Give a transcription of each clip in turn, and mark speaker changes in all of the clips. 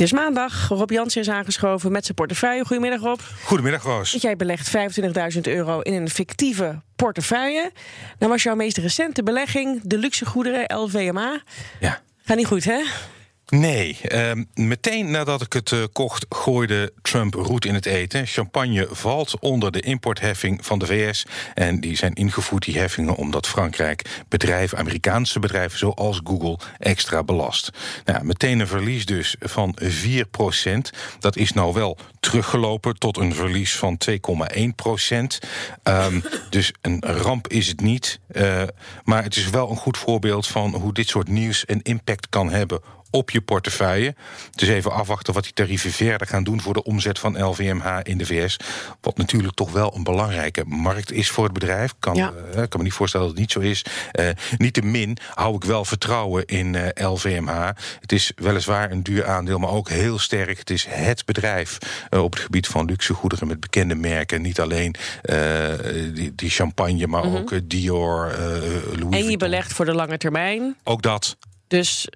Speaker 1: Het is maandag. Rob Jansen is aangeschoven met zijn portefeuille. Goedemiddag, Rob.
Speaker 2: Goedemiddag, Roos.
Speaker 1: Jij belegt 25.000 euro in een fictieve portefeuille. Dan was jouw meest recente belegging de luxe goederen LVMA.
Speaker 2: Ja.
Speaker 1: Gaat niet goed, hè?
Speaker 2: Nee, ehm, meteen nadat ik het uh, kocht, gooide Trump roet in het eten. Champagne valt onder de importheffing van de VS. En die zijn ingevoerd, die heffingen, omdat Frankrijk bedrijven, Amerikaanse bedrijven zoals Google, extra belast. Nou, meteen een verlies dus van 4% Dat is nou wel teruggelopen tot een verlies van 2,1 procent. Um, dus een ramp is het niet. Uh, maar het is wel een goed voorbeeld van hoe dit soort nieuws een impact kan hebben op je portefeuille. Dus even afwachten wat die tarieven verder gaan doen voor de omzet van LVMH in de VS. Wat natuurlijk toch wel een belangrijke markt is voor het bedrijf. Kan, ja. uh, kan me niet voorstellen dat het niet zo is. Uh, Niettemin hou ik wel vertrouwen in uh, LVMH. Het is weliswaar een duur aandeel, maar ook heel sterk. Het is het bedrijf op het gebied van luxe goederen met bekende merken. Niet alleen die, die, champagne, maar mm -hmm. ook Dior, Louis
Speaker 1: En je belegt voor de lange termijn.
Speaker 2: Ook dat.
Speaker 1: Dus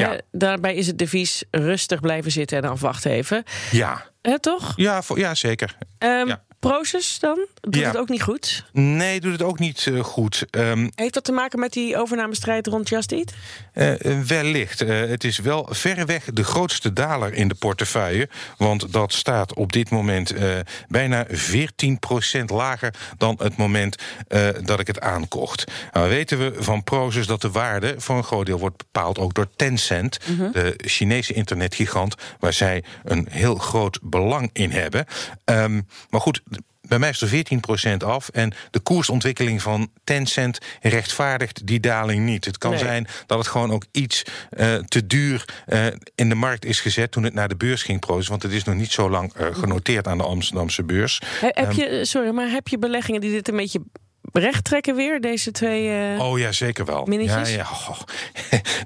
Speaker 1: ja. Uh, daarbij is het devies rustig blijven zitten en afwachten even.
Speaker 2: Ja.
Speaker 1: Toch?
Speaker 2: Ja, voor, ja zeker.
Speaker 1: Um,
Speaker 2: ja.
Speaker 1: Proces dan? Doet ja. het ook niet goed?
Speaker 2: Nee, doet het ook niet uh, goed. Um,
Speaker 1: Heeft dat te maken met die overnamestrijd rond Just Eat?
Speaker 2: Uh, wellicht. Uh, het is wel verreweg de grootste daler in de portefeuille. Want dat staat op dit moment bijna 14% lager dan het moment dat ik het aankocht. Nou weten we van Proces dat de waarde voor een groot deel wordt bepaald ook door Tencent,
Speaker 1: Mhm.
Speaker 2: de Chinese internetgigant, waar zij een heel groot belang in hebben. Um, maar goed, bij mij is er 14% af. En de koersontwikkeling van Tencent rechtvaardigt die daling niet. Het kan
Speaker 1: Nee.
Speaker 2: zijn dat het gewoon ook iets uh, te duur uh, in de markt is gezet toen het naar de beurs ging prozen. Want het is nog niet zo lang uh, genoteerd aan de Amsterdamse beurs.
Speaker 1: He- heb je, sorry, maar heb je beleggingen die dit een beetje recht trekken weer, deze twee... eh,
Speaker 2: Oh ja, zeker wel.
Speaker 1: Minnetjes?
Speaker 2: Ja, ja. Oh.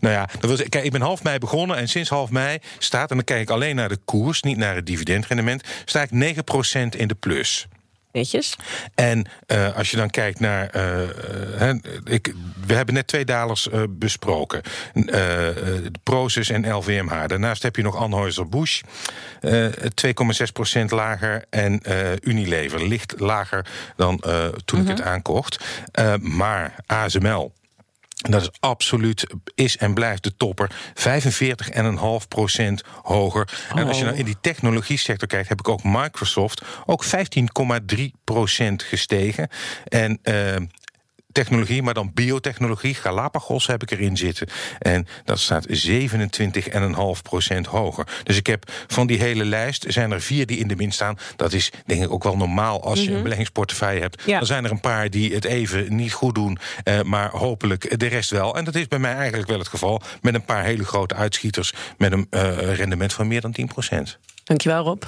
Speaker 2: Nou ja, dat kijk, ik ben half mei begonnen en sinds half mei staat, en dan kijk ik alleen naar de koers, niet naar het dividendrendement, sta ik 9% in de plus.
Speaker 1: Netjes.
Speaker 2: En uh, als je dan kijkt naar. Uh, uh, ik, we hebben net twee dalers besproken: Proces en LVMH. Daarnaast heb je nog Anheuser-Busch, 2,6% lager. En Unilever, licht lager dan toen
Speaker 1: Mhm.
Speaker 2: ik het aankocht. maar ASML. En dat is absoluut, is en blijft de topper. 45,5% hoger. Oh. En als je nou in die technologie sector kijkt, heb ik ook Microsoft. Ook 15,3% gestegen. En uh, technologie, maar dan biotechnologie, Galapagos heb ik erin zitten. En dat staat 27,5% hoger. Dus ik heb van die hele lijst, zijn er vier die in de min staan. Dat is denk ik ook wel normaal als je mm -hmm. een beleggingsportefeuille hebt.
Speaker 1: Ja.
Speaker 2: Dan zijn er een paar die het even niet goed doen, uh, maar hopelijk de rest wel. En dat is bij mij eigenlijk wel het geval. Met een paar hele grote uitschieters met een uh, rendement van meer dan 10%.
Speaker 1: Dankjewel Rob.